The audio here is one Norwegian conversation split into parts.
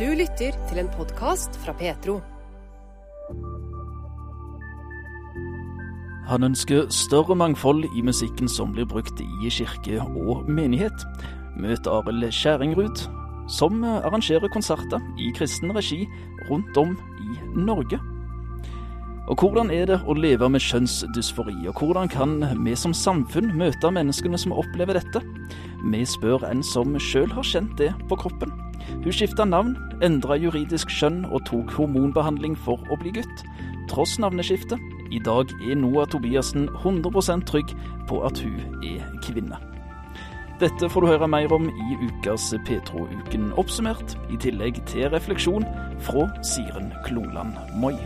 Du lytter til en podkast fra Petro. Han ønsker større mangfold i musikken som blir brukt i kirke og menighet. Møt Arild Skjæringrud, som arrangerer konserter i kristen regi rundt om i Norge. Og hvordan er det å leve med kjønnsdysfori, og hvordan kan vi som samfunn møte menneskene som opplever dette? Vi spør en som sjøl har kjent det på kroppen. Hun skifta navn, endra juridisk skjønn og tok hormonbehandling for å bli gutt. Tross navneskiftet, i dag er Noah Tobiassen 100% trygg på at hun er kvinne. Dette får du høre mer om i ukas Petro-uken oppsummert, i tillegg til refleksjon fra Siren Klungland Moi.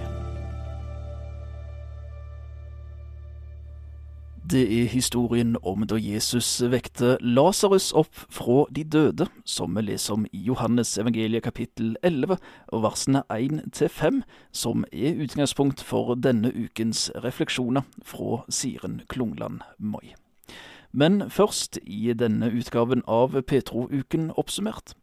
Det er historien om da Jesus vekte Lasarus opp fra de døde, som vi leser om i Johannes evangeliet kapittel 11 og versene 1 til 5, som er utgangspunkt for denne ukens refleksjoner fra Siren Klungland Moi. Men først i denne utgaven av Petro-uken oppsummert.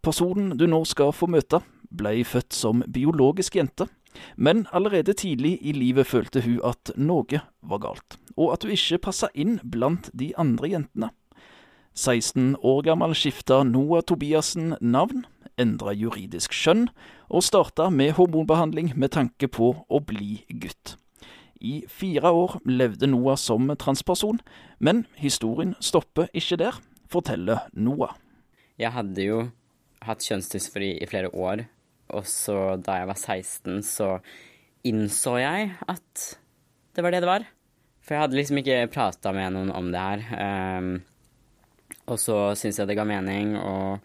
Personen du nå skal få møte, ble født som biologisk jente, men allerede tidlig i livet følte hun at noe var galt, og at hun ikke passa inn blant de andre jentene. 16 år gammel skifta Noah Tobiassen navn, endra juridisk skjønn, og starta med hormonbehandling med tanke på å bli gutt. I fire år levde Noah som transperson, men historien stopper ikke der, forteller Noah. Jeg hadde jo hatt kjønnsdysfori i flere år, og så da jeg var 16, så innså jeg at det var det det var. For jeg hadde liksom ikke prata med noen om det her. Um, og så syntes jeg det ga mening, og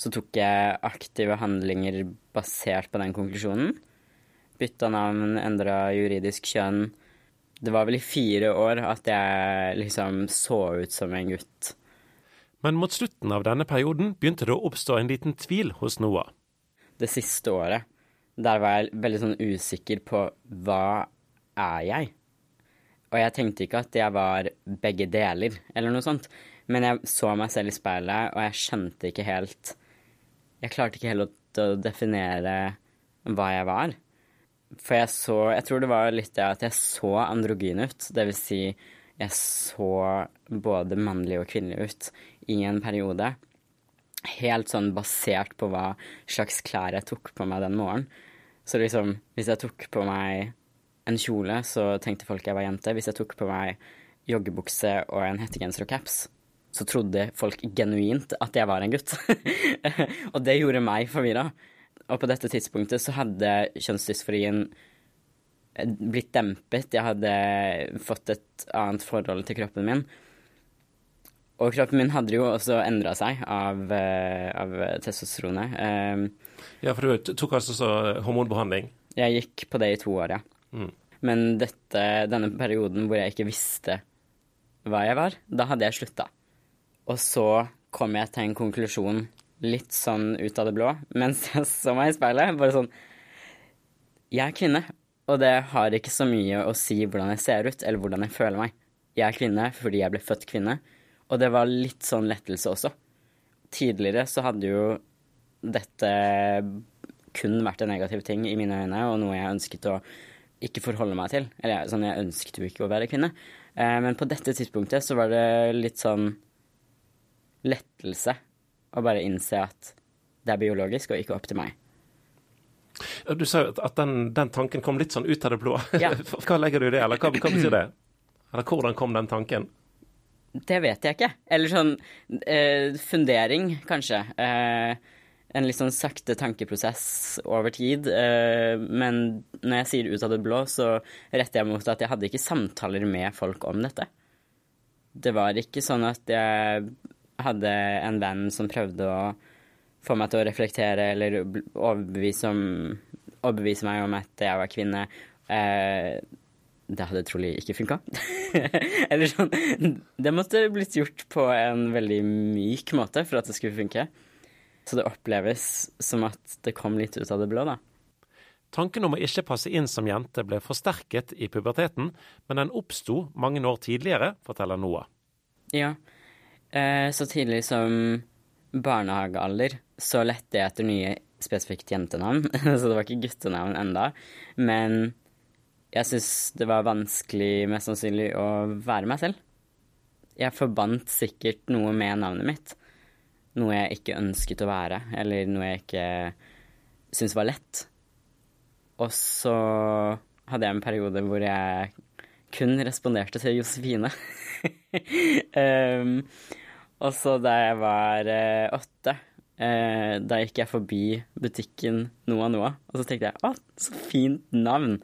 så tok jeg aktive handlinger basert på den konklusjonen. Bytta navn, endra juridisk kjønn. Det var vel i fire år at jeg liksom så ut som en gutt. Men mot slutten av denne perioden begynte det å oppstå en liten tvil hos Noah. Det siste året, der var jeg veldig sånn usikker på hva er jeg? Og jeg tenkte ikke at jeg var begge deler, eller noe sånt. Men jeg så meg selv i speilet, og jeg skjønte ikke helt Jeg klarte ikke helt å definere hva jeg var. For jeg så Jeg tror det var litt det at jeg så androgyn ut. Det vil si, jeg så både mannlig og kvinnelig ut i en periode. Helt sånn basert på hva slags klær jeg tok på meg den morgenen. Så liksom, hvis jeg tok på meg en kjole, så tenkte folk jeg var jente. Hvis jeg tok på meg joggebukse og en hettegenser og caps, så trodde folk genuint at jeg var en gutt. og det gjorde meg forvirra. Og på dette tidspunktet så hadde kjønnsdysforien blitt dempet. Jeg hadde fått et annet forhold til kroppen min. Og kroppen min hadde jo også endra seg av, av testosteronet. Um, ja, for du tok altså så hormonbehandling? Jeg gikk på det i to år, ja. Mm. Men dette, denne perioden hvor jeg ikke visste hva jeg var, da hadde jeg slutta. Og så kom jeg til en konklusjon litt sånn ut av det blå mens jeg så meg i speilet. Bare sånn Jeg er kvinne, og det har ikke så mye å si hvordan jeg ser ut, eller hvordan jeg føler meg. Jeg er kvinne fordi jeg ble født kvinne, og det var litt sånn lettelse også. Tidligere så hadde jo dette kun vært en negativ ting i mine øyne, og noe jeg ønsket å ikke forholde meg til. Eller sånn, jeg ønsket jo ikke å være kvinne. Eh, men på dette tidspunktet så var det litt sånn lettelse å bare innse at det er biologisk og ikke opp til meg. Du sa jo at den, den, tanken kom litt sånn ut av det blå. Ja. Hva legger du i det, eller hva, hva, betyr det? Eller hvordan kom den tanken? Det vet jeg ikke. Eller sånn eh, fundering, kanskje. Eh, en litt sånn sakte tankeprosess over tid. Eh, men når jeg sier ut av det blå, så retter jeg mot at jeg hadde ikke samtaler med folk om dette. Det var ikke sånn at jeg hadde en venn som prøvde å få meg til å reflektere eller overbevise, om, overbevise meg om at jeg var kvinne. Eh, det hadde trolig ikke funka. eller sånn Det måtte blitt gjort på en veldig myk måte for at det skulle funke. Så det oppleves som at det kom litt ut av det blå, da. Tanken om å ikke passe inn som jente ble forsterket i puberteten, men den oppsto mange år tidligere, forteller Noah. Ja, Eh, så tidlig som barnehagealder så lette jeg etter nye spesifikt jentenavn, så det var ikke guttenavn enda. Men jeg syns det var vanskelig, mest sannsynlig, å være meg selv. Jeg forbandt sikkert noe med navnet mitt. Noe jeg ikke ønsket å være, eller noe jeg ikke syntes var lett. Og så hadde jeg en periode hvor jeg kun responderte til Josefine. um, og så da jeg var uh, åtte, uh, da gikk jeg forbi butikken Noa Noa, og så tenkte jeg å, så fint navn.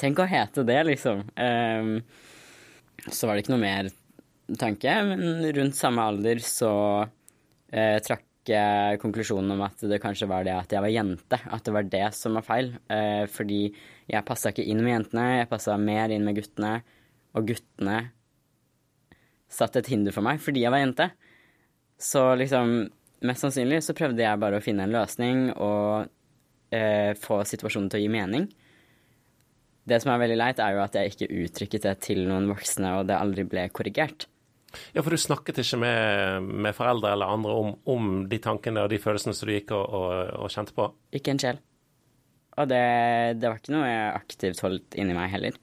Tenk å hete det, liksom. Um, så var det ikke noe mer tanke, men rundt samme alder så uh, trakk jeg konklusjonen om at det kanskje var det at jeg var jente. At det var det som var feil. Eh, fordi jeg passa ikke inn med jentene, jeg passa mer inn med guttene. Og guttene satte et hinder for meg fordi jeg var jente. Så liksom, mest sannsynlig så prøvde jeg bare å finne en løsning og eh, få situasjonen til å gi mening. Det som er veldig leit, er jo at jeg ikke uttrykket det til noen voksne, og det aldri ble korrigert. Ja, for du snakket ikke med, med foreldre eller andre om, om, de tankene og de følelsene som du gikk og, og, og kjente på? Ikke en sjel. Og det, det, var ikke noe jeg aktivt holdt inni meg heller.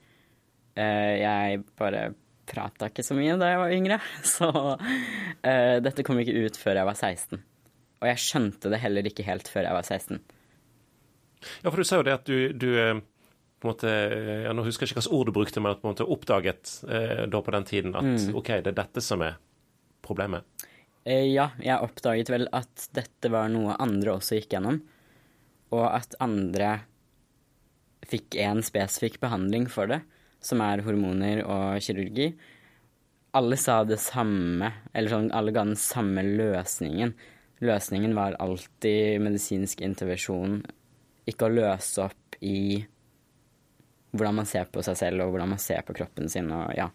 Uh, jeg bare prata ikke så mye da jeg var yngre, så uh, dette kom ikke ut før jeg var 16. Og jeg skjønte det heller ikke helt før jeg var 16. Ja, for du sa jo det at du, du eh, på en måte, ja, Nå husker jeg ikke hvilket ord du brukte, men på en måte oppdaget eh, da på den tiden at mm. OK, det er dette som er problemet? Eh, ja, jeg oppdaget vel at dette var noe andre også gikk gjennom, og at andre fikk en spesifikk behandling for det, som er hormoner og kirurgi. Alle sa det samme, eller sånn, alle ga den samme løsningen. Løsningen var alltid medisinsk intervensjon, ikke å løse opp i hvordan man ser på seg selv og hvordan man ser på kroppen sin. og ja.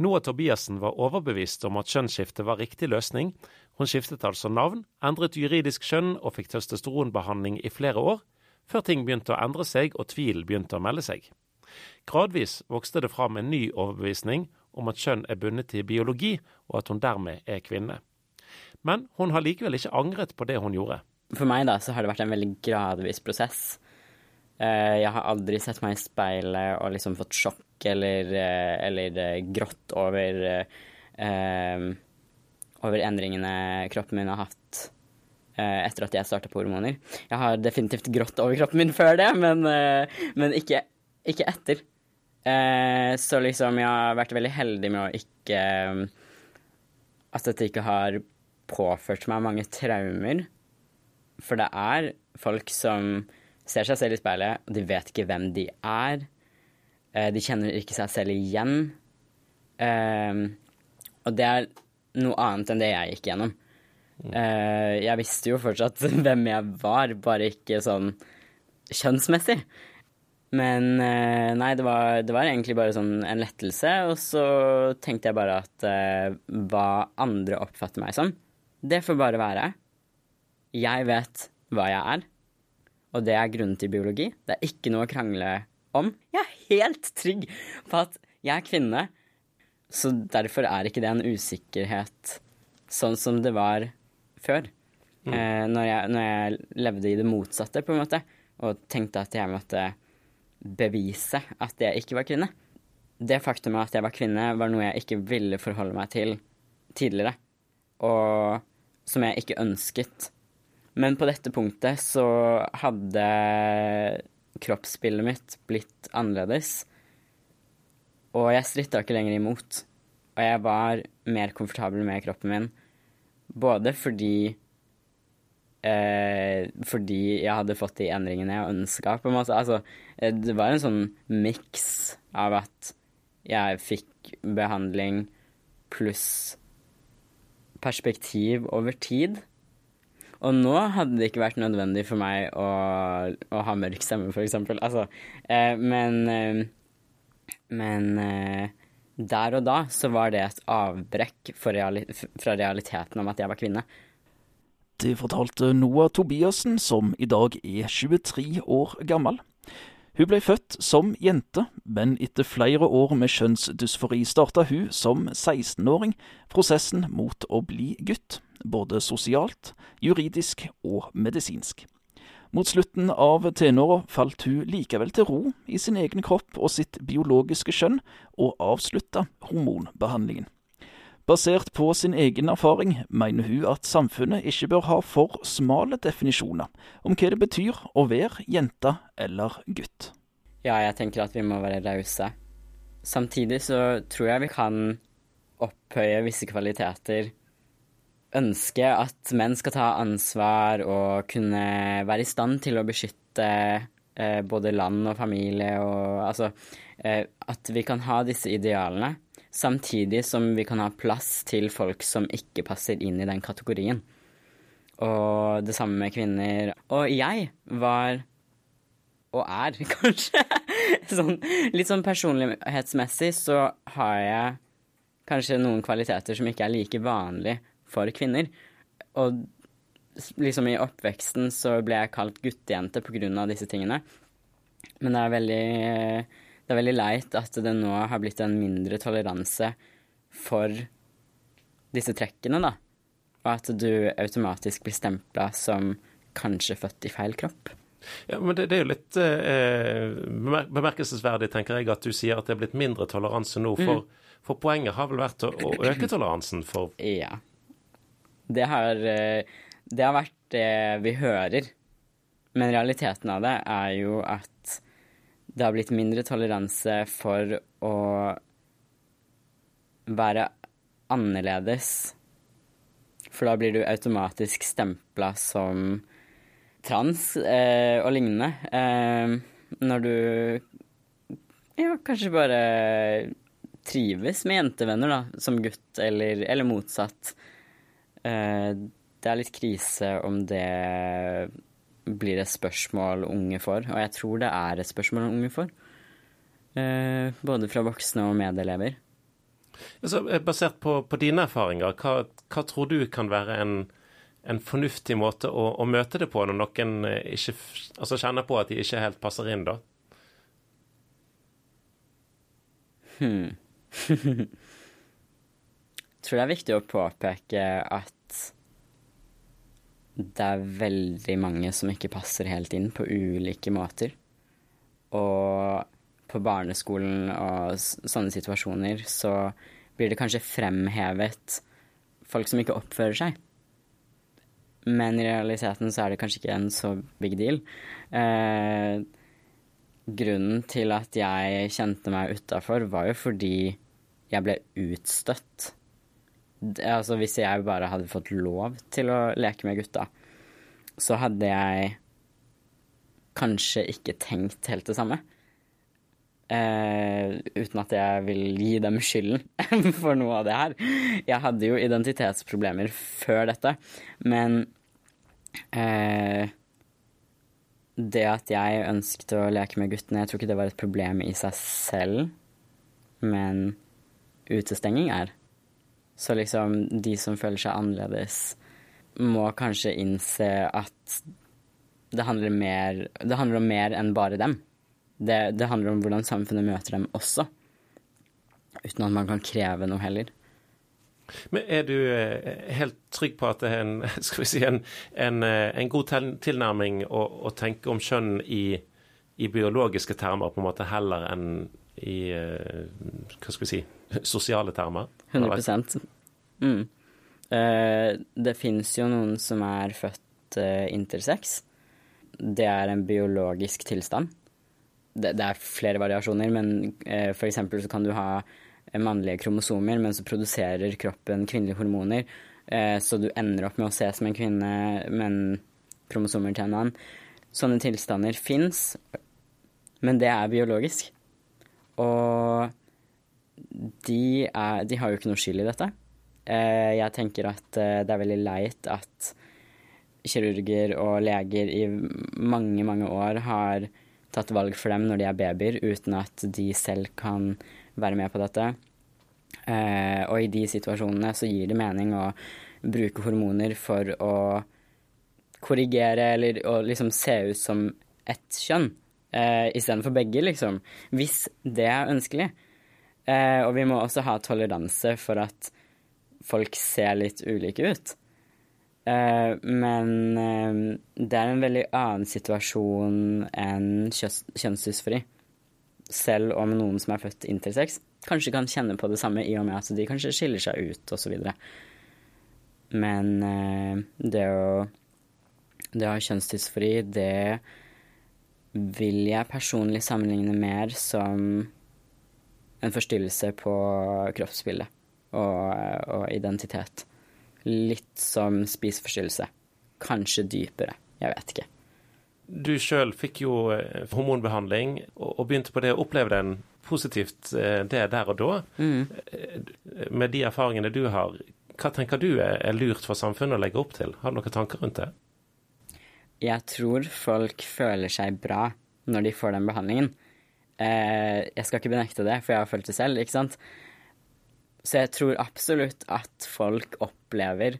Noah Tobiassen var overbevist om at kjønnsskifte var riktig løsning. Hun skiftet altså navn, endret juridisk kjønn og fikk testosteronbehandling i flere år, før ting begynte å endre seg og tvilen begynte å melde seg. Gradvis vokste det fram en ny overbevisning om at kjønn er bundet til biologi, og at hun dermed er kvinne. Men hun har likevel ikke angret på det hun gjorde. For meg da, så har det vært en veldig gradvis prosess. Eh, jeg har aldri sett meg i speilet og liksom fått sjokk eller, eh, eller eh, grått over over endringene kroppen min har hatt etter at jeg starta på hormoner. Jeg har definitivt grått over kroppen min før det, men, men ikke, ikke, etter. Så liksom, jeg har vært veldig heldig med å ikke At dette ikke har påført meg mange traumer. For det er folk som ser seg selv i speilet, og de vet ikke hvem de er. Eh, de kjenner ikke seg selv igjen. Eh, og det er noe annet enn det jeg gikk gjennom. Eh, jeg visste jo fortsatt hvem jeg var, bare ikke sånn kjønnsmessig. Men nei, det var, det var, egentlig bare sånn en lettelse. Og så tenkte jeg bare at hva andre oppfatter meg som, det får bare være. Jeg vet hva jeg er og det er grunnen til biologi. Det er ikke noe å krangle om. Jeg er helt trygg på at jeg er kvinne, så derfor er ikke det en usikkerhet sånn som det var før. Mm. Eh, når, jeg, når, jeg, levde i det motsatte, på en måte, og tenkte at jeg måtte bevise at jeg ikke var kvinne. Det faktumet at jeg var kvinne, var noe jeg ikke ville forholde meg til tidligere, og som jeg ikke ønsket. Men på dette punktet så hadde kroppsbildet mitt blitt annerledes. Og jeg stritta ikke lenger imot. Og jeg var mer komfortabel med kroppen min. Både fordi eh, Fordi jeg hadde fått de endringene jeg ønska, på en måte. Altså, eh, det var en sånn miks av at jeg fikk behandling pluss perspektiv over tid. Og nå hadde det ikke vært nødvendig for meg å, å ha mørk stemme, eksempel. Altså, eh, men eh, Men eh, der og da så var det et avbrekk reali fra realiteten om at jeg var kvinne. Det fortalte Noah Tobiassen, som i dag er 23 år gammel. Hun ble født som jente, men etter flere år med kjønnsdysfori starta hun som 16-åring prosessen mot å bli gutt både sosialt, juridisk og medisinsk. Mot slutten av tenåra falt hun likevel til ro i sin egen kropp og sitt biologiske kjønn, og avslutta hormonbehandlingen. Basert på sin egen erfaring mener hun at samfunnet ikke bør ha for smale definisjoner om hva det betyr å være jente eller gutt. Ja, jeg tenker at vi må være rause. Samtidig så tror jeg vi kan opphøye visse kvaliteter. Ønske at menn skal ta ansvar og kunne være i stand til å beskytte eh, både land og familie og altså eh, At vi kan ha disse idealene, samtidig som vi kan ha plass til folk som ikke passer inn i den kategorien. Og det samme med kvinner. Og jeg var og er, kanskje. sånn, litt sånn personlighetsmessig så har jeg kanskje noen kvaliteter som ikke er like vanlig for kvinner. Og liksom i oppveksten så ble jeg kalt guttejente av disse tingene. Men det er veldig det er veldig leit at det nå har blitt en mindre toleranse for disse trekkene, da. Og at du automatisk blir stempla som kanskje født i feil kropp. Ja, men det, det er jo litt eh, bemerkelsesverdig, tenker jeg, at du sier at det er blitt mindre toleranse nå. For, mm. for poenget har vel vært å, å, øke toleransen for Ja. Det har, eh, det har vært det vi hører. Men realiteten av det er jo at det har blitt mindre toleranse for å være annerledes. For da blir du automatisk stempla som trans eh, og lignende. Eh, når du ja, kanskje bare trives med jentevenner, da, som gutt, eller, eller motsatt. Eh, det er litt krise om det blir et spørsmål unge får, og jeg tror det er et spørsmål unge får. Eh, både fra voksne og medelever. Altså, basert på, på dine erfaringer, hva, hva, tror du kan være en en fornuftig måte å, å, møte det på når noen eh, ikke altså kjenner på at de ikke helt passer inn, da? Hmm. tror det er viktig å påpeke at det er veldig mange som ikke passer helt inn på ulike måter. Og på barneskolen og sånne situasjoner så blir det kanskje fremhevet folk som ikke oppfører seg men i realiteten så er det kanskje ikke en så big deal. Eh, grunnen til at jeg kjente meg utafor, var jo fordi jeg ble utstøtt. Altså hvis jeg bare hadde fått lov til å leke med gutta, så hadde jeg kanskje ikke tenkt helt det samme. Eh, uten at jeg vil gi dem skylden for noe av det her. Jeg hadde jo identitetsproblemer før dette, men eh, det at jeg ønsket å leke med guttene, jeg tror ikke det var et problem i seg selv, men utestenging er. Så liksom, de som føler seg annerledes, må kanskje innse at det handler, mer, det handler om mer enn bare dem. Det, det, handler om hvordan samfunnet møter dem også. Uten at man kan kreve noe heller. Men er du eh, helt trygg på at det er en, si, en, en, eh, en god tilnærming å, å, tenke om kjønn i, i, biologiske termer på en måte heller enn i eh, hva skal vi si, sosiale termer? 100 mm. Det finnes jo noen som er født intersex. Det er en biologisk tilstand det, det, er flere variasjoner, men eh, for eksempel så kan du ha mannlige kromosomer, men så produserer kroppen kvinnelige hormoner, eh, så du ender opp med å se som en kvinne, men kromosomer til en annen. Sånne tilstander fins, men det er biologisk. Og de, er, de har jo ikke noe skyld i dette. Eh, jeg tenker at eh, det er veldig leit at kirurger og leger i mange, mange år har tatt valg for dem når de er babyer, uten at de selv kan være med på dette. Eh, og i de situasjonene så gir det mening å bruke hormoner for å korrigere eller å liksom se ut som ett kjønn istedenfor begge, liksom. Hvis det er ønskelig. Eh, og vi må også ha toleranse for at folk ser litt ulike ut. Eh, men eh, det er en veldig annen situasjon enn kjønnsdysfori. Selv om noen som er født intersex, kanskje kan kjenne på det samme i og med at de kanskje skiller seg ut osv. Men eh, det å det å ha kjønnsdysfori, det vil jeg personlig sammenligne mer som en forstyrrelse på kroppsbildet og, og identitet. Litt som spiseforstyrrelse. Kanskje dypere. Jeg vet ikke. Du sjøl fikk jo eh, hormonbehandling og, og begynte på det å oppleve den positivt, eh, det der og da. Mm. Med de erfaringene du har, hva tenker du er, er lurt for samfunnet å legge opp til? Har du noen tanker rundt det? Jeg tror folk føler seg bra når de får den behandlingen. Eh, jeg skal ikke benekte det, for jeg har følt det selv, ikke sant. Så jeg tror absolutt at folk opplever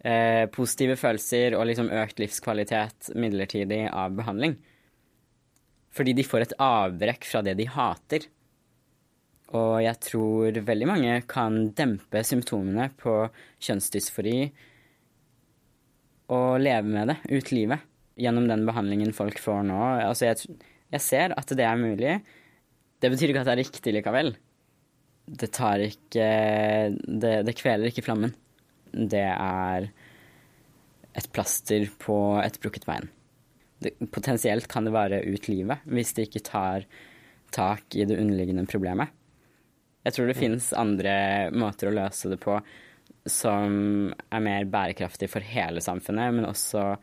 eh, positive følelser og liksom økt livskvalitet midlertidig av behandling. Fordi de får et avbrekk fra det de hater. Og jeg tror veldig mange kan dempe symptomene på kjønnsdysfori og leve med det ut livet gjennom den behandlingen folk får nå. Altså, jeg, jeg ser at det er mulig. Det betyr ikke at det er riktig likevel. Det tar ikke Det, det kveler ikke flammen. Det er et plaster på et brukket bein. Det, potensielt kan det vare ut livet hvis det ikke tar tak i det underliggende problemet. Jeg tror det finnes andre måter å løse det på som er mer bærekraftig for hele samfunnet, men også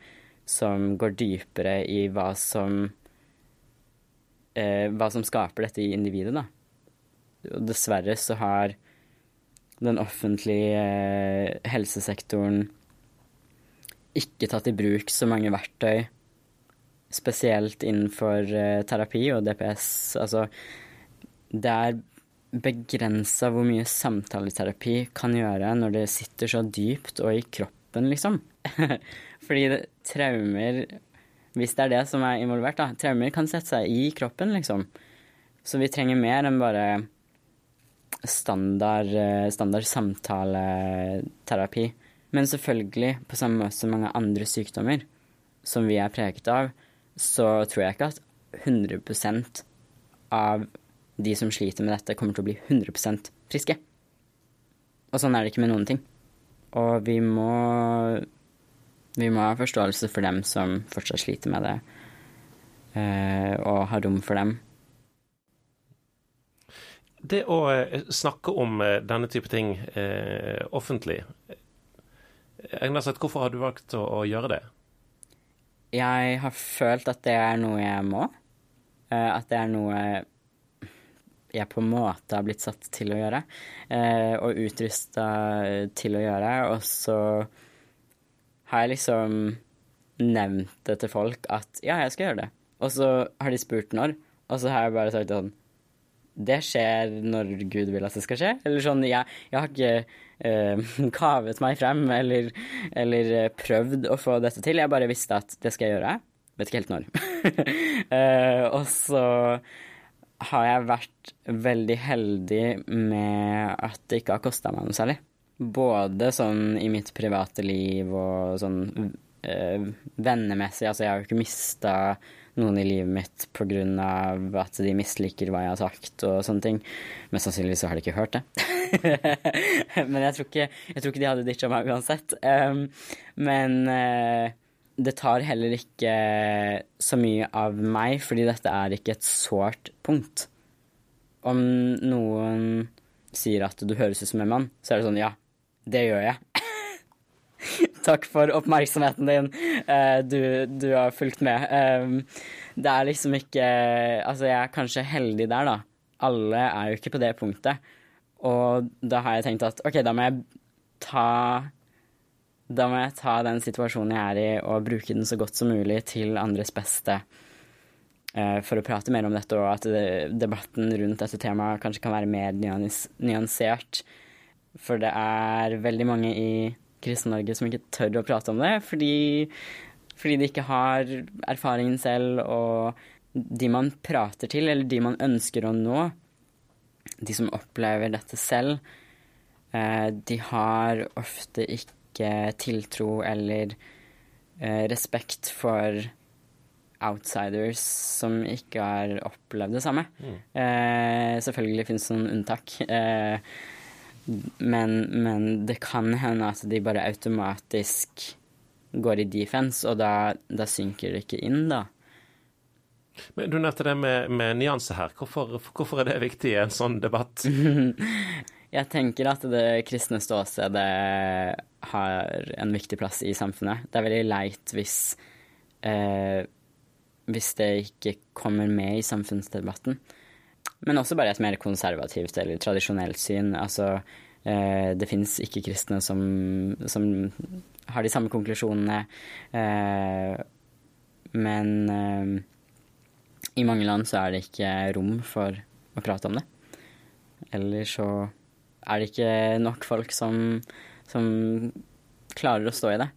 som går dypere i hva som eh, Hva som skaper dette i individet, da. Og dessverre så har den offentlige eh, helsesektoren ikke tatt i bruk så mange verktøy, spesielt innenfor eh, terapi og DPS. Altså, det er begrensa hvor mye samtaleterapi kan gjøre når det sitter så dypt og i kroppen, liksom. Fordi det, traumer Hvis det er det som er involvert, da. Traumer kan sette seg i kroppen, liksom. Så vi trenger mer enn bare standard, eh, standard samtaleterapi. Men selvfølgelig, på samme måte som mange andre sykdommer som vi er preget av, så tror jeg ikke at 100% av de som sliter med dette, kommer til å bli 100% friske. Og sånn er det ikke med noen ting. Og vi må Vi må ha forståelse for dem som fortsatt sliter med det, eh, og ha rom for dem. Det å eh, snakke om eh, denne type ting offentlig offentlig Egneseth, hvorfor har du valgt å, å, gjøre det? Jeg har følt at det er noe jeg må. At det er noe jeg på en måte har blitt satt til å gjøre, og utrusta til å gjøre. Og så har jeg liksom nevnt det til folk at ja, jeg skal gjøre det. Og så har de spurt når, og så har jeg bare sagt sånn Det skjer når Gud vil at det skal skje. Eller sånn, jeg, jeg har ikke eh, kavet meg frem eller, eller prøvd å få dette til. Jeg bare visste at det skal jeg gjøre. Vet ikke helt når. eh, og så har jeg vært veldig heldig med at det ikke har kosta meg noe særlig. Både sånn i mitt private liv og sånn øh, vennemessig. Altså, jeg har jo ikke mista noen i livet mitt av at de misliker hva jeg har sagt og sånne ting. Men sannsynligvis så har de ikke hørt det. men jeg tror, ikke, jeg tror ikke de hadde ditcha meg uansett. Um, men uh, det tar heller ikke så mye av meg, fordi dette er ikke et sårt punkt. Om noen sier at du høres ut som en mann, så er det sånn ja, det gjør jeg. Takk for oppmerksomheten din. Uh, du, du, har fulgt med. Um, det er liksom ikke Altså, jeg er kanskje heldig der, da. Alle er jo ikke på det punktet. Og da har jeg tenkt at OK, da må jeg ta da må jeg ta den situasjonen jeg er i, og bruke den så godt som mulig til andres beste. Uh, for å prate mer om dette, og at debatten rundt dette temaet kanskje kan være mer nyans nyansert. For det er veldig mange i Kristen-Norge som ikke tør å prate om det, fordi, fordi de ikke har erfaringen selv, og de man prater til, eller de man ønsker å nå, de som opplever dette selv, uh, de har ofte ikke tiltro eller eh, respekt for outsiders som ikke har opplevd det samme. Mm. selvfølgelig finnes det noen unntak. Men, men det kan hende at de bare automatisk går i defense, og da, da synker det ikke inn, da. Men Du nevnte det med, med nyanse her. Hvorfor, hvorfor er det viktig i en sånn debatt? Jeg tenker at det kristne ståstedet har en viktig plass i samfunnet. Det er veldig leit hvis, eh, hvis det ikke kommer med i samfunnsdebatten. Men også bare et mer konservativt eller tradisjonelt syn. Altså, eh, det fins ikke-kristne som, som, har de samme konklusjonene. Eh, men eh, i mange land så er det ikke rom for å prate om det. Eller så er det ikke nok folk som, som klarer å stå i det.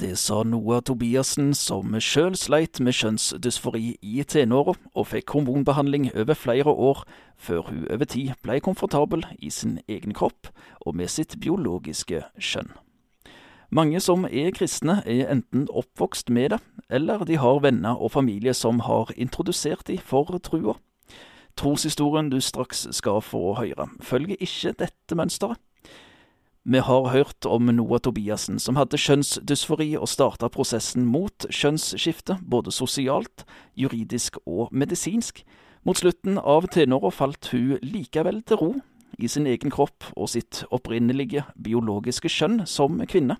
Det sa Noah Tobiassen, som sjøl sleit med kjønnsdysfori i tenåra og fikk hormonbehandling over flere år, før hun over tid ble komfortabel i sin egen kropp og med sitt biologiske kjønn. Mange som er kristne, er enten oppvokst med det, eller de har venner og familie som har introdusert de for trua. Troshistorien du straks skal få høre, følger ikke dette mønsteret. Vi har hørt om Noah Tobiassen, som hadde kjønnsdysfori og starta prosessen mot kjønnsskifte, både sosialt, juridisk og medisinsk. Mot slutten av tenåra falt hun likevel til ro i sin egen kropp og sitt opprinnelige biologiske kjønn som kvinne.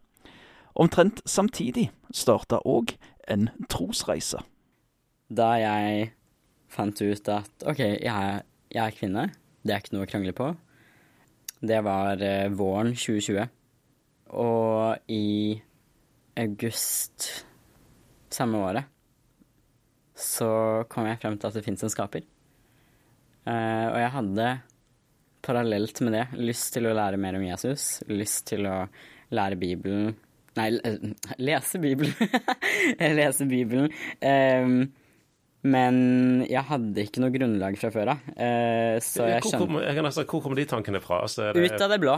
Omtrent samtidig starta òg en trosreise. Da jeg fant ut at OK, jeg jeg er kvinne, det er ikke noe å krangle på, det var eh, våren 2020. Og i august samme året så kom jeg frem til at det fins en skaper. Eh, og jeg hadde parallelt med det lyst til å lære mer om Jesus, lyst til å lære Bibelen Nei, lese Bibelen. lese Bibelen. Um, men jeg hadde ikke noe grunnlag fra før av. Uh, så jeg skjønte jeg nesten, hvor kommer de tankene fra? Altså, det, Ut av det blå.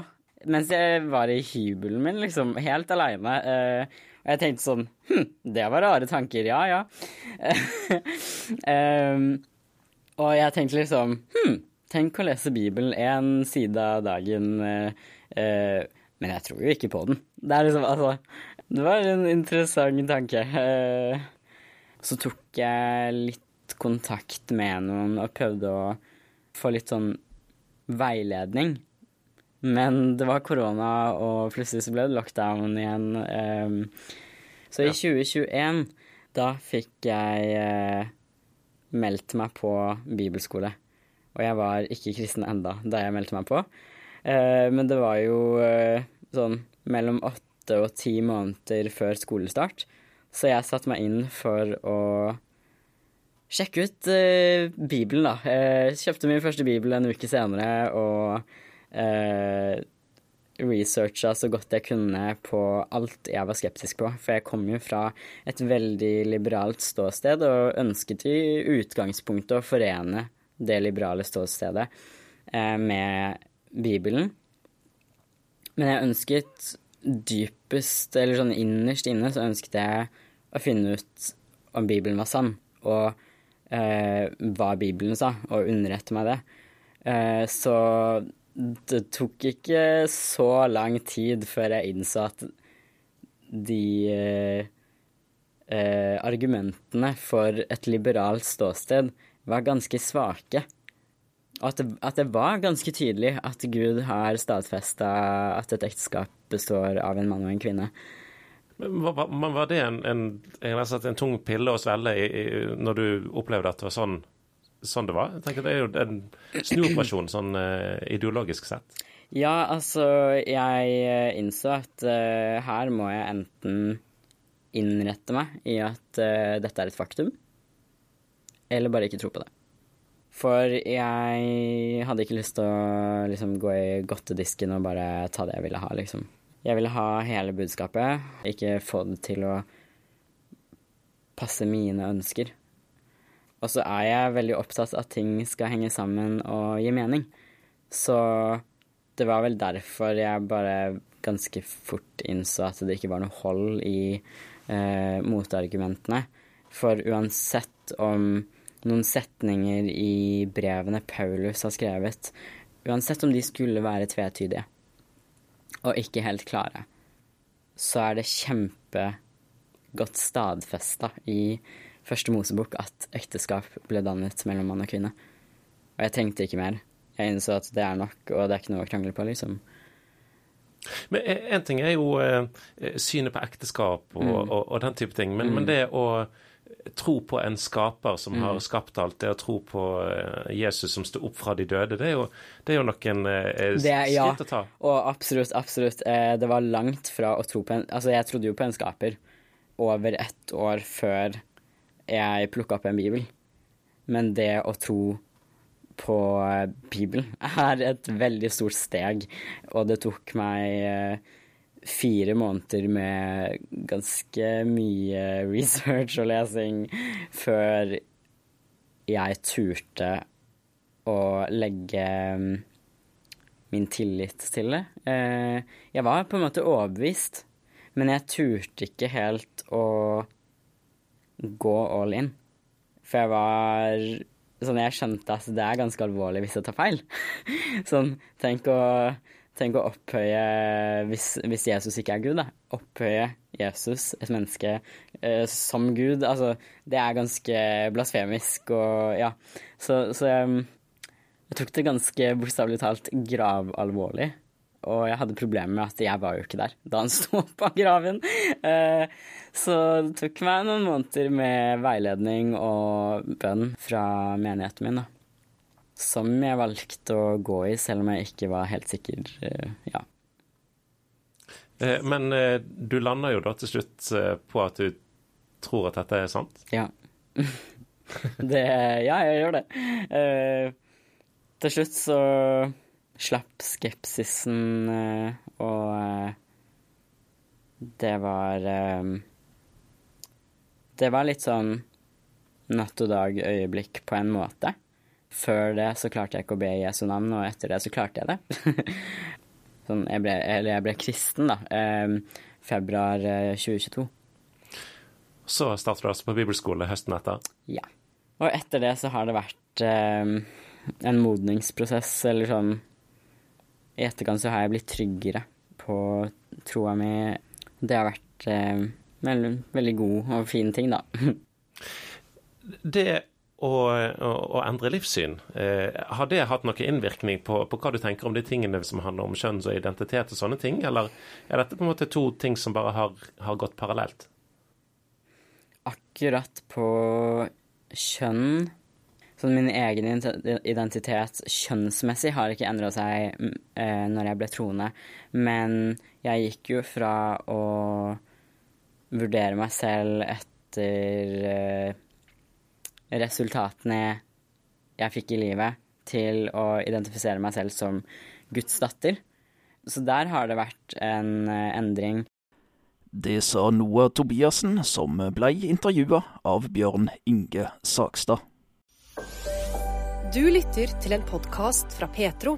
Mens jeg var i hybelen min, liksom, helt aleine. Uh, og jeg tenkte sånn Hm, det var rare tanker. Ja, ja. um, og jeg tenkte liksom Hm, tenk å lese Bibelen én side av dagen. Uh, men jeg tror jo ikke på den. Det er liksom, altså Det var en interessant tanke. Så tok jeg litt kontakt med noen og prøvde å få litt sånn veiledning. Men det var korona, og plutselig så ble det lockdown igjen. Um, så i 2021, da fikk jeg uh, meldt meg på bibelskole. Og jeg var ikke kristen enda da jeg meldte meg på. Uh, men det var jo uh, sånn mellom åtte og ti måneder før skolestart. Så jeg satte meg inn for å sjekke ut uh, Bibelen, da. Jeg kjøpte min første bibel en uke senere og uh, researcha så godt jeg kunne på alt jeg var skeptisk på. For jeg kom jo fra et veldig liberalt ståsted og ønsket i utgangspunktet å forene det liberale ståstedet uh, med Bibelen. Men jeg ønsket dypest, eller sånn innerst inne, så ønsket jeg å finne ut om Bibelen var sann, og eh, hva Bibelen sa, og underrette meg det. Eh, så det tok ikke så lang tid før jeg innså at de eh, eh argumentene for et liberalt ståsted var ganske svake. Og at det, at det, var ganske tydelig at Gud har stadfesta at et ekteskap består av en mann og en kvinne. Men var, det en, en, en, tung pille å svelge i, i, når du opplevde at det var sånn, sånn det var? Jeg tenker Det er jo en snuoperasjon sånn uh, ideologisk sett. Ja, altså Jeg innså at uh, her må jeg enten innrette meg i at uh, dette er et faktum, eller bare ikke tro på det. For jeg hadde ikke lyst til å liksom, gå i godtedisken og bare ta det jeg ville ha, liksom. Jeg ville ha hele budskapet, ikke få det til å passe mine ønsker. Og så er jeg veldig opptatt av at ting skal henge sammen og gi mening. Så det var vel derfor jeg bare ganske fort innså at det ikke var noe hold i eh, motargumentene. For uansett om noen setninger i brevene Paulus har skrevet, uansett om de skulle være tvetydige og ikke helt klare, så er det kjempegodt stadfesta i første Mosebok at ekteskap ble dannet mellom mann og kvinne. Og jeg trengte ikke mer. Jeg innså at det er nok, og det er ikke noe å krangle på, liksom. Men En ting er jo eh, synet på ekteskap og, mm. og, og, den type ting, men, mm. men det å tro på en skaper som mm. har skapt alt, det å tro på eh, Jesus som sto opp fra de døde, det er jo, det er jo noen eh, ja, å ta. Og absolutt, absolutt. Eh, det var langt fra å tro på en Altså, jeg trodde jo på en skaper over ett år før jeg plukka opp en bibel. Men det å tro på eh, Bibelen er et veldig stort steg, og det tok meg fire måneder med ganske mye research og lesing før jeg turte å legge mm, min tillit til det. Eh, jeg var på en måte overbevist, men jeg turte ikke helt å gå all in. For jeg var Sånn, jeg skjønte at det er ganske alvorlig hvis jeg tar feil. sånn, tenk å Tenk å opphøye, hvis, hvis, Jesus ikke er Gud, da, opphøye Jesus, et menneske, eh, som Gud. Altså, det er ganske blasfemisk og ja. Så, så jeg, jeg, tok det ganske bokstavelig talt gravalvorlig. Og jeg hadde problemer med at jeg var jo ikke der da han sto av graven. Eh, så det tok meg noen måneder med veiledning og bønn fra menigheten min, da som jeg valgte å gå i, selv om jeg ikke var helt sikker. Eh, ja. Eh, men eh, du lander jo da til slutt på at du tror at dette er sant? Ja. det, ja, jeg gjør det. Til slutt så slapp skepsisen, og det var Det var litt sånn natt og dag-øyeblikk på en måte. Før det så klarte jeg ikke å be i Jesu navn, og etter det så klarte jeg det. sånn, jeg ble, eller jeg ble kristen, da. Eh, februar 2022. Så startet du altså på bibelskole høsten etter? Ja. Og etter det så har det vært eh, en modningsprosess, eller sånn I etterkant så har jeg blitt tryggere på troa mi. Det har vært eh, veldig, veldig god og fin ting, da. det å, endre livssyn. Eh, har det hatt noen innvirkning på, på, hva du tenker om de tingene som handler om kjønns- og identitet og sånne ting, eller er dette på en måte to ting som bare har, har gått parallelt? Akkurat på kjønn Sånn min egen identitet kjønnsmessig har ikke endra seg eh, når jeg ble troende, men jeg gikk jo fra å vurdere meg selv etter eh, resultatene jeg fikk i livet, til å identifisere meg selv som Guds datter. Så der har det vært en eh, endring. Det sa Noah Tobiassen, som blei intervjua av Bjørn Inge Sakstad. Du lytter til en podkast fra Petro.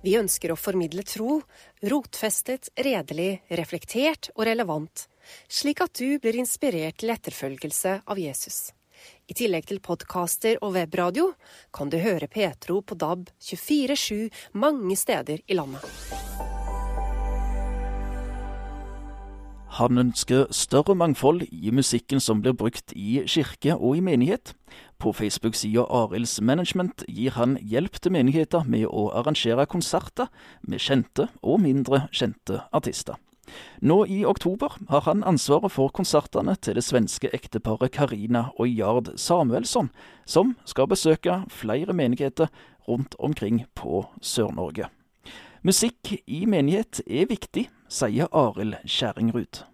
Vi ønsker å formidle tro, rotfestet, redelig, reflektert og relevant, slik at du blir inspirert til etterfølgelse av Jesus. I tillegg til podkaster og webradio kan du høre Petro på DAB 24-7 mange steder i landet. Han ønsker større mangfold i musikken som blir brukt i kirke og i menighet. På Facebook-sida Arilds Management gir han hjelp til menigheter med å arrangere konserter med kjente og mindre kjente artister. Nå i oktober har han ansvaret for konsertene til det svenske ekteparet Karina og Jard Samuelsson, som skal besøke flere menigheter rundt omkring på Sør-Norge. Musikk i menighet er viktig, sier Arild Skjæringrud.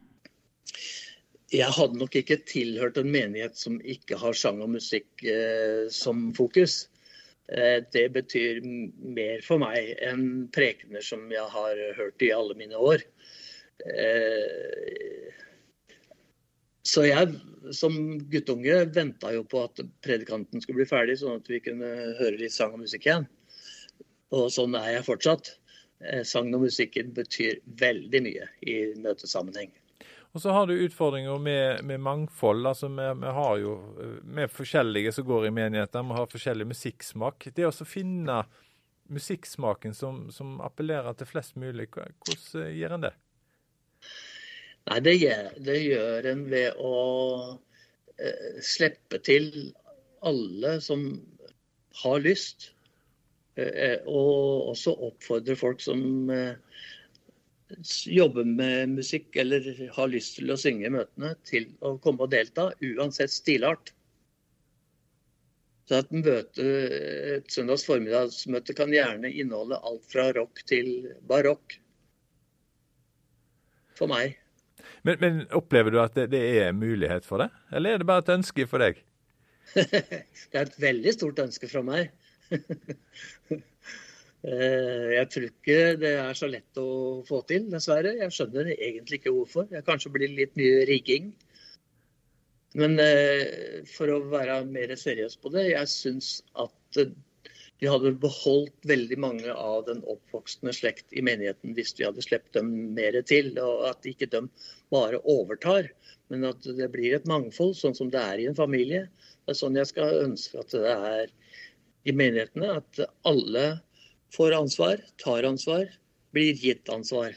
Jeg hadde nok ikke tilhørt en menighet som ikke har sang og musikk eh, som fokus. Eh, det betyr mer for meg enn prekener som jeg har hørt i alle mine år. Eh, så jeg som guttunge venta jo på at predikanten skulle bli ferdig, sånn at vi kunne høre litt sang og musikk igjen. Og sånn er jeg fortsatt. Sang og musikken betyr veldig mye i møtesammenheng. Og så har du utfordringer med, med mangfold. altså vi, har jo vi er forskjellige som går i menigheter, vi har forskjellig musikksmak. Det å finne musikksmaken som, som, appellerer til flest mulig, hvordan gjør en det? Nei, det gjør, det gjør en ved å eh, slippe til alle som har lyst. Eh, og også oppfordre folk som eh, jobber med musikk eller har lyst til å synge i møtene, til å komme og delta, uansett stilart. Så et, møte, et søndags formiddagsmøte kan gjerne inneholde alt fra rock til barokk. For meg. Men, men opplever du at det, det, er mulighet for det, eller er det bare et ønske for deg? det er et veldig stort ønske fra meg. Eh, jeg tror ikke det er så lett å få til, dessverre. Jeg skjønner egentlig ikke hvorfor. Jeg kanskje blir litt mye rigging. Men eh, for å være mer seriøs på det, jeg syns at de hadde beholdt veldig mange av den oppvoksende slekt i menigheten hvis vi hadde sluppet dem mer til. Og at ikke de bare overtar, men at det blir et mangfold, sånn som det er i en familie. Det er sånn jeg skal ønske at det er i menighetene. At alle får ansvar, tar ansvar, blir gitt ansvar.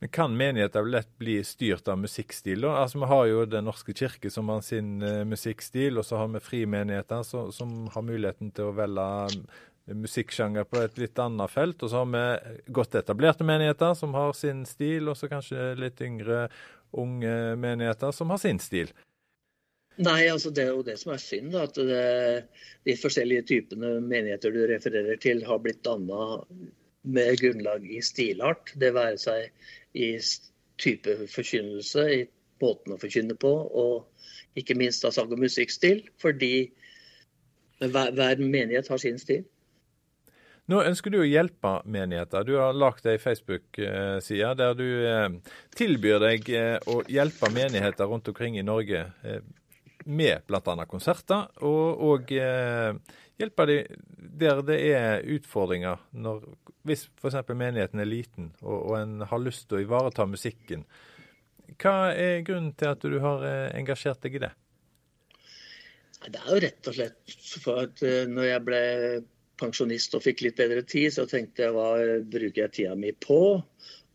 Men Kan menigheter lett bli styrt av musikkstil? Altså, Vi har jo Den norske kirke som har sin uh, musikkstil, og så har vi frimenigheter som, som har muligheten til å velge musikksjanger på et litt annet felt. Og så har vi godt etablerte menigheter som har sin stil, og så kanskje litt yngre, unge menigheter som har sin stil. Nei, altså det er jo det som er synd. At det, de forskjellige typene menigheter du refererer til, har blitt danna med grunnlag i stilart. Det være seg i type forkynnelse, i måten å forkynne på, og ikke minst av sang- og musikkstil. Fordi hver, hver menighet har sin stil. Nå ønsker du å hjelpe menigheter. Du har lagd ei Facebook-side der du eh, tilbyr deg eh, å hjelpe menigheter rundt omkring i Norge eh, med bl.a. konserter, og, og eh, hjelpe dem der det er utfordringer. Når, hvis f.eks. menigheten er liten og, og, en har lyst til å ivareta musikken. Hva er grunnen til at du har eh, engasjert deg i det? Det er jo rett og slett for at eh, når jeg ble pensjonist og fikk litt bedre tid, så tenkte jeg hva bruker jeg tida mi på?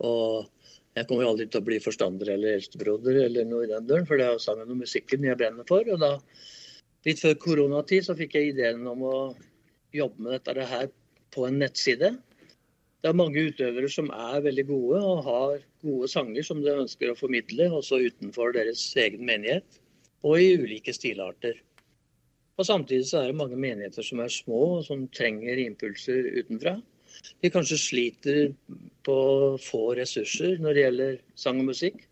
Og jeg kommer jo aldri til å bli forstander eller eldstebroder eller noe i den døren, for det er jo sangen og musikken jeg brenner for. Og da, litt før koronatid, så fikk jeg ideen om å jobbe med dette her på en nettside. Det er mange utøvere som er veldig gode og har gode sanger som de ønsker å formidle, også utenfor deres egen menighet, og i ulike stilarter. Og Samtidig så er det mange menigheter som er små og som trenger impulser utenfra de kanskje sliter på få ressurser når det gjelder sang og musikk.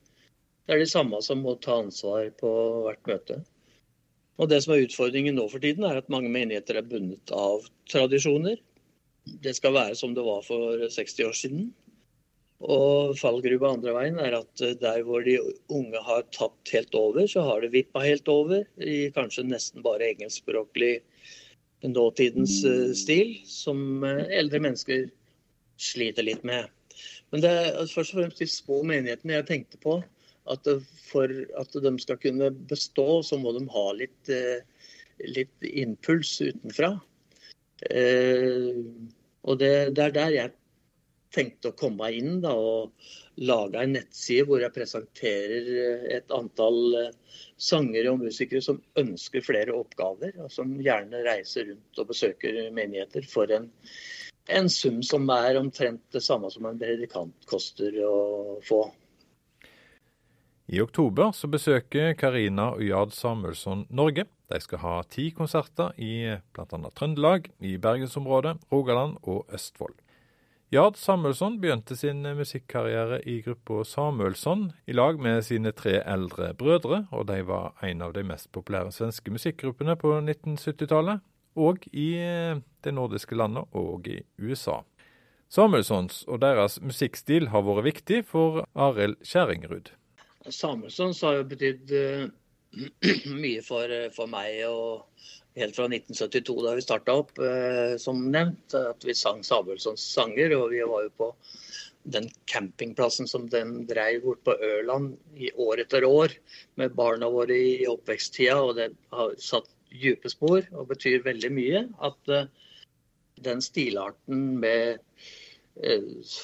Det er de samme som må ta ansvar på hvert møte. Og Det som er utfordringen nå for tiden, er at mange menigheter er bundet av tradisjoner. Det skal være som det var for 60 år siden. Og fallgruva andre veien er at der hvor de unge har tatt helt over, så har det vippa helt over i kanskje nesten bare engelskspråklig nåtidens eh, stil, som eh, eldre mennesker sliter litt med. Men det er først og fremst de små menighetene jeg tenkte på. At for at de skal kunne bestå, så må de ha litt, eh, litt impuls utenfra. Og det, det, er der jeg tenkte å komme inn da, og lage en nettside hvor jeg presenterer et antall sangere og musikere som ønsker flere oppgaver, og som gjerne reiser rundt og besøker menigheter for en, en sum som er omtrent det samme som en predikant koster å få. I oktober så besøker Karina og Jad Samuelsson Norge. De skal ha ti konserter i bl.a. Trøndelag, i bergensområdet, Rogaland og Østfold. Jad Samuelsson begynte sin musikkarriere i gruppa Samuelsson i lag med sine tre eldre brødre, og de var en av de mest populære svenske musikkgruppene på 1970-tallet, og i eh, de nordiske landene og i USA. Samuelssons og deres musikkstil har vært viktig for Arild Kjerringrud. Samuelssons har jo betydd uh, mye for, for, meg og helt fra 1972 da vi starta opp, eh, som nevnt. At vi sang Samuelssons sanger. Og vi var jo på den campingplassen som den dreiv bort på Ørland i år etter år med barna våre i oppveksttida. Og det har satt dype spor og betyr veldig mye. At den stilarten med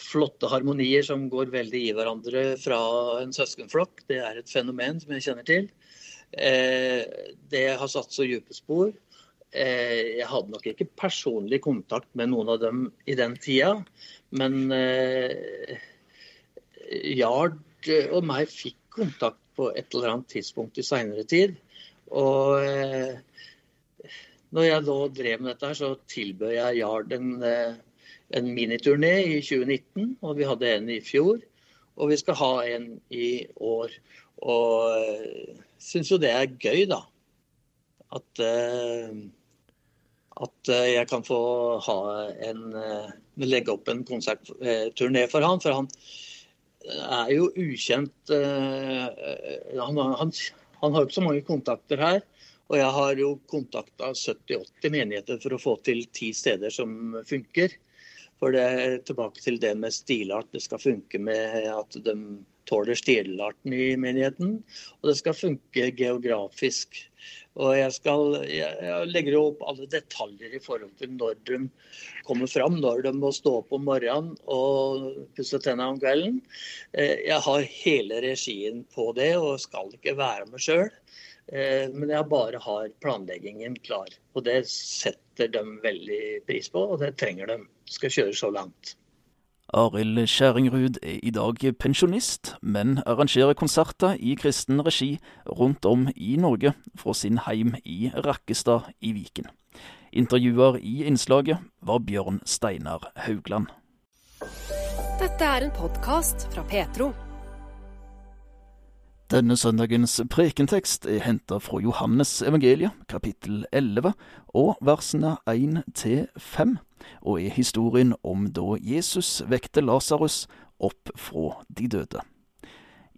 flotte harmonier som går veldig i hverandre fra en søskenflokk, det er et fenomen som jeg kjenner til. Uh, det har satt så dype spor. Jeg hadde nok ikke personlig kontakt med noen av dem i den tida, men Jard og meg fikk kontakt på et eller annet tidspunkt i seinere tid. Og når jeg da drev med dette, så tilbød jeg Jard en, eh, en miniturné i 2019. Og vi hadde en i fjor. Og vi skal ha en i år. Og uh, syns jo det er gøy, da. At, uh, at jeg kan få ha en legge opp en konsertturné for han. For han er jo ukjent han, han, han har jo ikke så mange kontakter her. Og jeg har jo kontakta 70-80 menigheter for å få til ti steder som funker. For det er tilbake til det med stilart. Det skal funke med at de tåler stilarten i menigheten. Og det skal funke geografisk. Og jeg, skal, jeg legger opp alle detaljer i forhold til når de kommer fram, når de må stå opp om morgenen og pusse tennene om kvelden. Eh, jeg har hele regien på det og skal ikke være med sjøl. Eh, men jeg bare har planleggingen klar. Og det setter de veldig pris på, og det trenger de. Skal kjøre så langt. Arild Skjæringrud er i dag pensjonist, men arrangerer konserter i kristen regi rundt om i Norge fra sin heim i Rakkestad i Viken. Intervjuer i innslaget var Bjørn Steinar Haugland. Dette er en podkast fra Petro. Denne søndagens prekentekst er henta fra Johannes evangeliet, kapittel 11, og versene 1 til 5, og er historien om da Jesus vekte Lasarus opp fra de døde.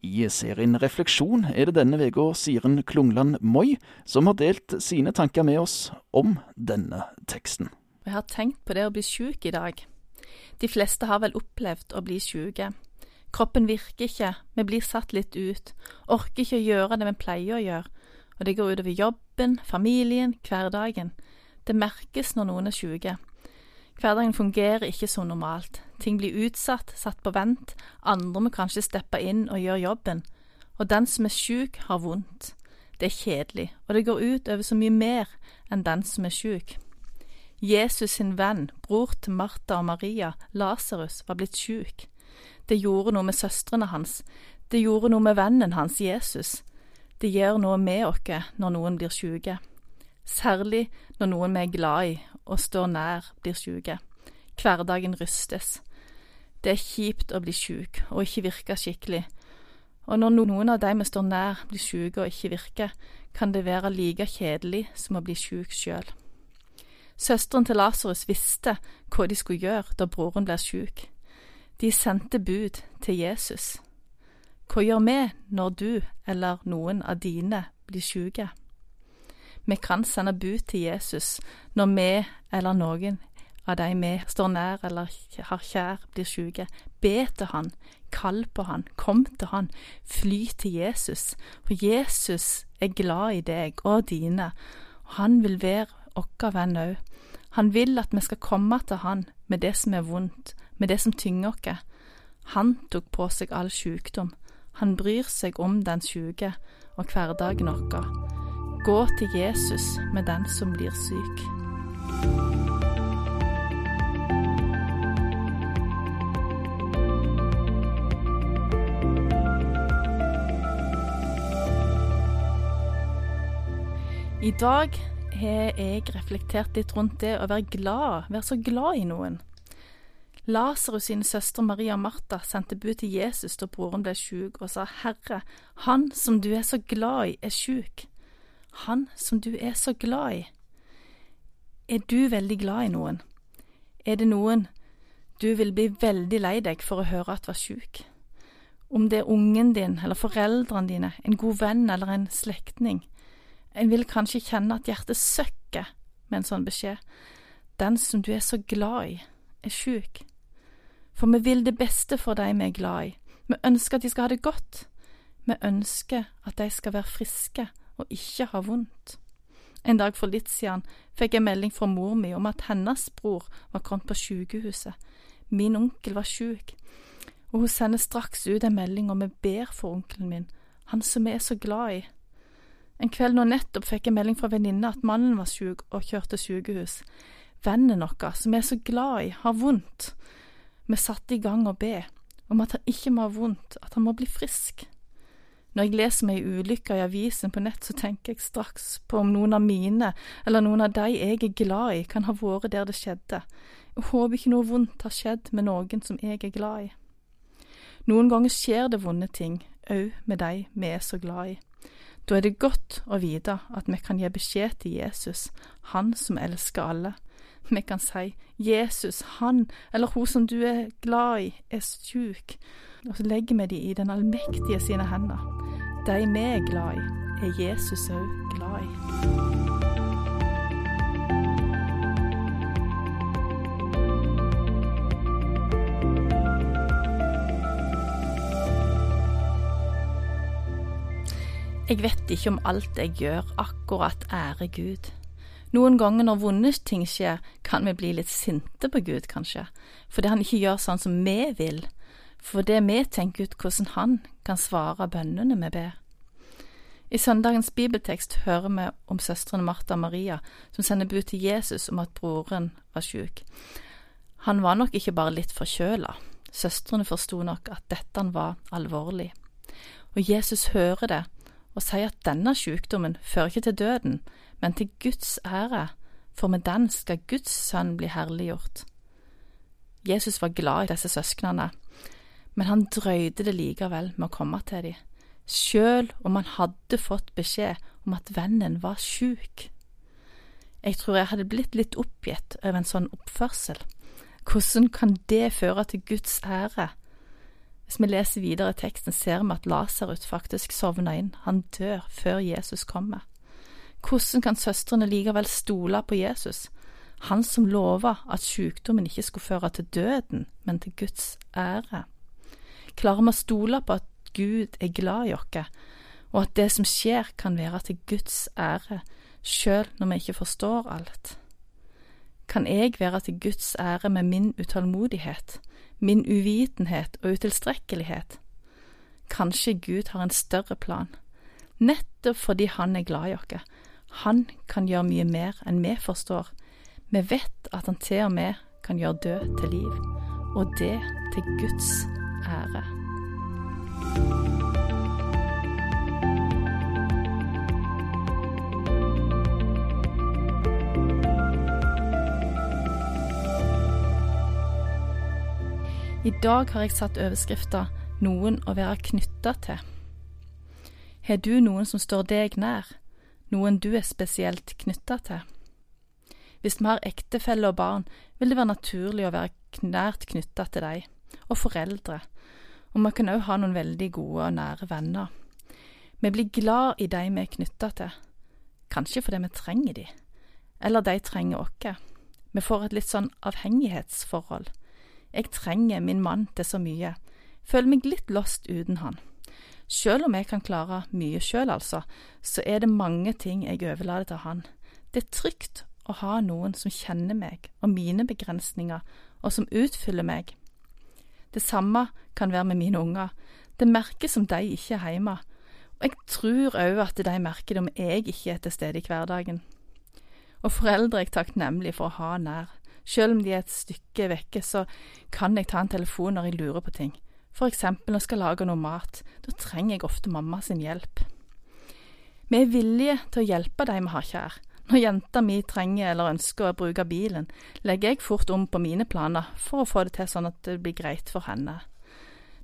I serien Refleksjon er det denne uka Siren Klungland Moi som har delt sine tanker med oss om denne teksten. Jeg har tenkt på det å bli syk i dag. De fleste har vel opplevd å bli syke. Kroppen virker ikke, vi blir satt litt ut, orker ikke å gjøre det vi pleier å gjøre, og det går utover jobben, familien, hverdagen. Det merkes når noen er syke. Hverdagen fungerer ikke som normalt, ting blir utsatt, satt på vent, andre må kanskje steppe inn og gjøre jobben, og den som er syk, har vondt. Det er kjedelig, og det går ut over så mye mer enn den som er syk. Jesus sin venn, bror til Martha og Maria, Lasarus, var blitt syk. Det gjorde noe med søstrene hans. Det gjorde noe med vennen hans, Jesus. Det gjør noe med oss når noen blir syke. Særlig når noen vi er glad i og står nær, blir syke. Hverdagen rystes. Det er kjipt å bli syk og ikke virke skikkelig. Og når noen av de vi står nær, blir syke og ikke virker, kan det være like kjedelig som å bli syk sjøl. Søsteren til Lasarus visste hva de skulle gjøre da broren ble syk. De sendte bud til Jesus. Hva gjør vi når du eller noen av dine blir syke? Vi kan sende bud til Jesus når vi eller noen av de vi står nær eller har kjær, blir syke. Be til han, kall på han, kom til han, fly til Jesus. For Jesus er glad i deg og dine, og han vil være vår venn òg. Han vil at vi skal komme til han med det som er vondt, med det som tynger oss. Han tok på seg all sykdom. Han bryr seg om den syke og hverdagen vår. Gå til Jesus med den som blir syk. I dag har jeg reflektert litt rundt det å være glad, være så glad i noen. Lasarus sine søstre Maria og Martha sendte bud til Jesus da broren ble sjuk, og sa, Herre, han som du er så glad i, er sjuk. Han som du er så glad i. Er du veldig glad i noen? Er det noen du vil bli veldig lei deg for å høre at var sjuk? Om det er ungen din eller foreldrene dine, en god venn eller en slektning. En vil kanskje kjenne at hjertet søkker med en sånn beskjed. Den som du er så glad i, er sjuk. For vi vil det beste for de vi er glad i. Vi ønsker at de skal ha det godt. Vi ønsker at de skal være friske og ikke ha vondt. En dag for litt siden fikk jeg melding fra mor mi om at hennes bror var kommet på sykehuset. Min onkel var syk, og hun sender straks ut en melding om vi ber for onkelen min, han som vi er så glad i. En kveld nå nettopp fikk jeg melding fra venninne at mannen var syk og kjørte sykehus. Vennen vår, som vi er så glad i, har vondt. Vi satte i gang å be om at han ikke må ha vondt, at han må bli frisk. Når jeg leser meg ei ulykke i avisen på nett, så tenker jeg straks på om noen av mine, eller noen av de jeg er glad i, kan ha vært der det skjedde. Jeg håper ikke noe vondt har skjedd med noen som jeg er glad i. Noen ganger skjer det vonde ting, òg med de vi er så glad i. Da er det godt å vite at vi kan gi beskjed til Jesus, Han som elsker alle. Vi kan si Jesus, han eller hun som du er glad i, er sjuk, og så legger vi de i den allmektige sine hender. De vi er glad i, er Jesus òg glad i. Jeg vet ikke om alt jeg gjør, akkurat ære Gud. Noen ganger når vonde ting skjer, kan vi bli litt sinte på Gud, kanskje, fordi han ikke gjør sånn som vi vil for det vi tenker ut hvordan han kan svare bønnene vi ber. I søndagens bibeltekst hører vi om søstrene Martha og Maria som sender bud til Jesus om at broren var sjuk. Han var nok ikke bare litt forkjøla, søstrene forsto nok at dette var alvorlig. Og Jesus hører det og sier at denne sykdommen fører ikke til døden, men til Guds ære, for med den skal Guds sønn bli herliggjort. Jesus var glad i disse søsknene, men han drøyde det likevel med å komme til dem, sjøl om han hadde fått beskjed om at vennen var sjuk. Jeg tror jeg hadde blitt litt oppgitt over en sånn oppførsel. Hvordan kan det føre til Guds ære? Hvis vi leser videre i teksten, ser vi at Lasarus faktisk sovner inn, han dør før Jesus kommer. Hvordan kan søstrene likevel stole på Jesus, han som lova at sykdommen ikke skulle føre til døden, men til Guds ære? Klarer vi å stole på at Gud er glad i oss, og at det som skjer, kan være til Guds ære, sjøl når vi ikke forstår alt? Kan jeg være til Guds ære med min utålmodighet, min uvitenhet og utilstrekkelighet? Kanskje Gud har en større plan, nettopp fordi Han er glad i oss. Han kan gjøre mye mer enn vi forstår. Vi vet at han til og med kan gjøre død til liv, og det til Guds ære. I dag har jeg satt overskrifta 'Noen å være knytta til'. Har du noen som står deg nær, noen du er spesielt knytta til? Hvis vi har ektefelle og barn, vil det være naturlig å være nært knytta til dem, og foreldre, og vi kan òg ha noen veldig gode og nære venner. Vi blir glad i de vi er knytta til, kanskje fordi vi trenger de, eller de trenger oss. Vi får et litt sånn avhengighetsforhold. Jeg trenger min mann til så mye, føler meg litt lost uten han. Selv om jeg kan klare mye sjøl, altså, så er det mange ting jeg overlater til han. Det er trygt å ha noen som kjenner meg og mine begrensninger, og som utfyller meg. Det samme kan være med mine unger. Det merkes som de ikke er hjemme. Og jeg tror òg at de merker det om jeg ikke er til stede i hverdagen. Og foreldre er jeg takknemlig for å ha nær. Selv om de er et stykke vekke, så kan jeg ta en telefon når jeg lurer på ting. For eksempel når jeg skal lage noe mat. Da trenger jeg ofte mamma sin hjelp. Vi er villige til å hjelpe de vi har kjær. Når jenta mi trenger eller ønsker å bruke bilen, legger jeg fort om på mine planer for å få det til sånn at det blir greit for henne.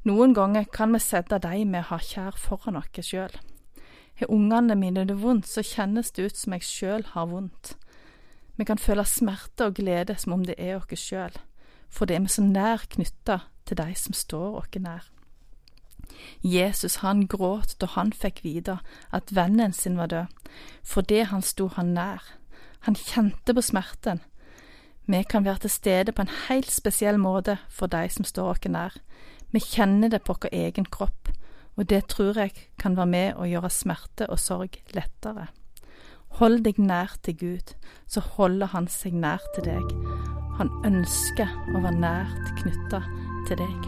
Noen ganger kan vi sette de vi har kjær foran oss sjøl. Har ungene mine det vondt, så kjennes det ut som jeg sjøl har vondt. Vi kan føle smerte og glede som om det er oss sjøl, fordi vi er så nær knytta til de som står oss nær. Jesus han gråt da han fikk vite at vennen sin var død, fordi han sto han nær. Han kjente på smerten. Vi kan være til stede på en helt spesiell måte for de som står oss nær. Vi kjenner det på vår egen kropp, og det tror jeg kan være med å gjøre smerte og sorg lettere. Hold deg nær til Gud, så holder Han seg nær til deg. Han ønsker å være nært knytta til deg.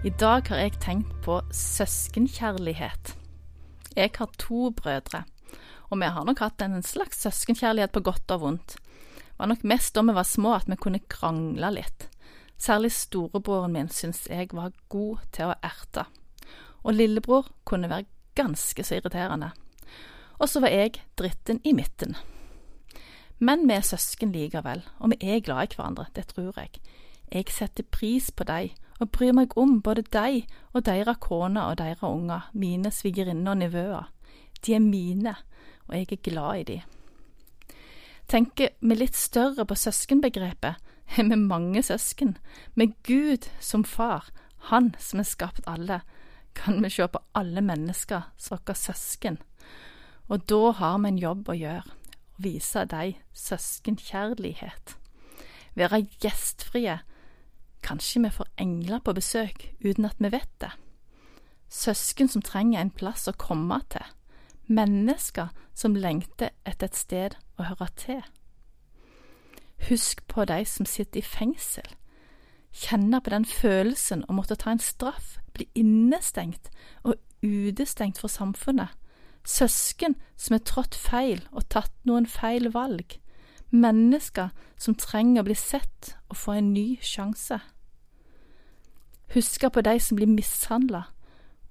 I dag har jeg tenkt på søskenkjærlighet. Jeg har to brødre, og vi har nok hatt en slags søskenkjærlighet på godt og vondt. Det var nok mest da vi var små at vi kunne krangle litt. Særlig storebroren min syns jeg var god til å erte, og lillebror kunne være ganske så irriterende. Og så var jeg dritten i midten. Men vi er søsken likevel, og vi er glad i hverandre, det tror jeg. Jeg setter pris på dem og bryr meg om både dem og deres koner og deres unger, mine svigerinner og nevøer. De er mine, og jeg er glad i dem. Tenker vi litt større på søskenbegrepet, er vi mange søsken. Med Gud som far, Han som har skapt alle, kan vi se på alle mennesker som våre søsken. Og da har vi en jobb å gjøre, å vise dem søskenkjærlighet. Være gjestfrie, Kanskje vi får engler på besøk uten at vi vet det. Søsken som trenger en plass å komme til. Mennesker som lengter etter et sted å høre til. Husk på de som sitter i fengsel. Kjenne på den følelsen å måtte ta en straff, bli innestengt og utestengt fra samfunnet. Søsken som har trådt feil og tatt noen feil valg. Mennesker som trenger å bli sett og få en ny sjanse. Husk på de som blir mishandla,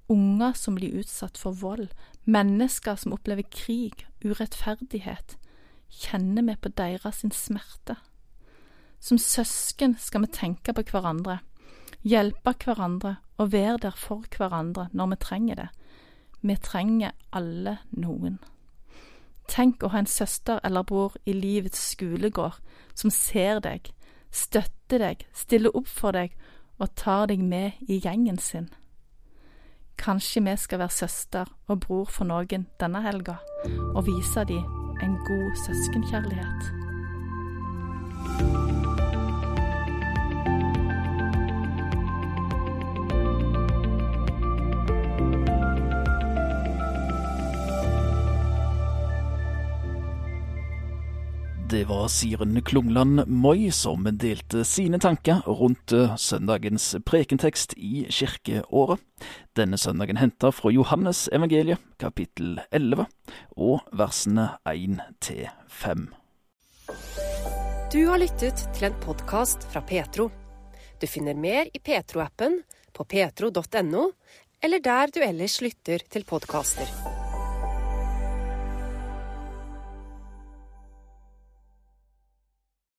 unger som blir utsatt for vold, mennesker som opplever krig, urettferdighet. Kjenner vi på deres smerte? Som søsken skal vi tenke på hverandre, hjelpe hverandre og være der for hverandre når vi trenger det. Vi trenger alle noen. Tenk å ha en søster eller bror i livets skolegård som ser deg, støtter deg, stiller opp for deg og tar deg med i gjengen sin. Kanskje vi skal være søster og bror for noen denne helga, og vise dem en god søskenkjærlighet. Det var Siren Klungland Moi som delte sine tanker rundt eh, søndagens prekentekst i kirkeåret. Denne søndagen henta fra Johannes evangeliet, kapittel 11, og versene 1 til 5. Du har lyttet til en podkast fra Petro. Du finner mer i Petro-appen, på petro.no, eller der du ellers lytter til podkaster.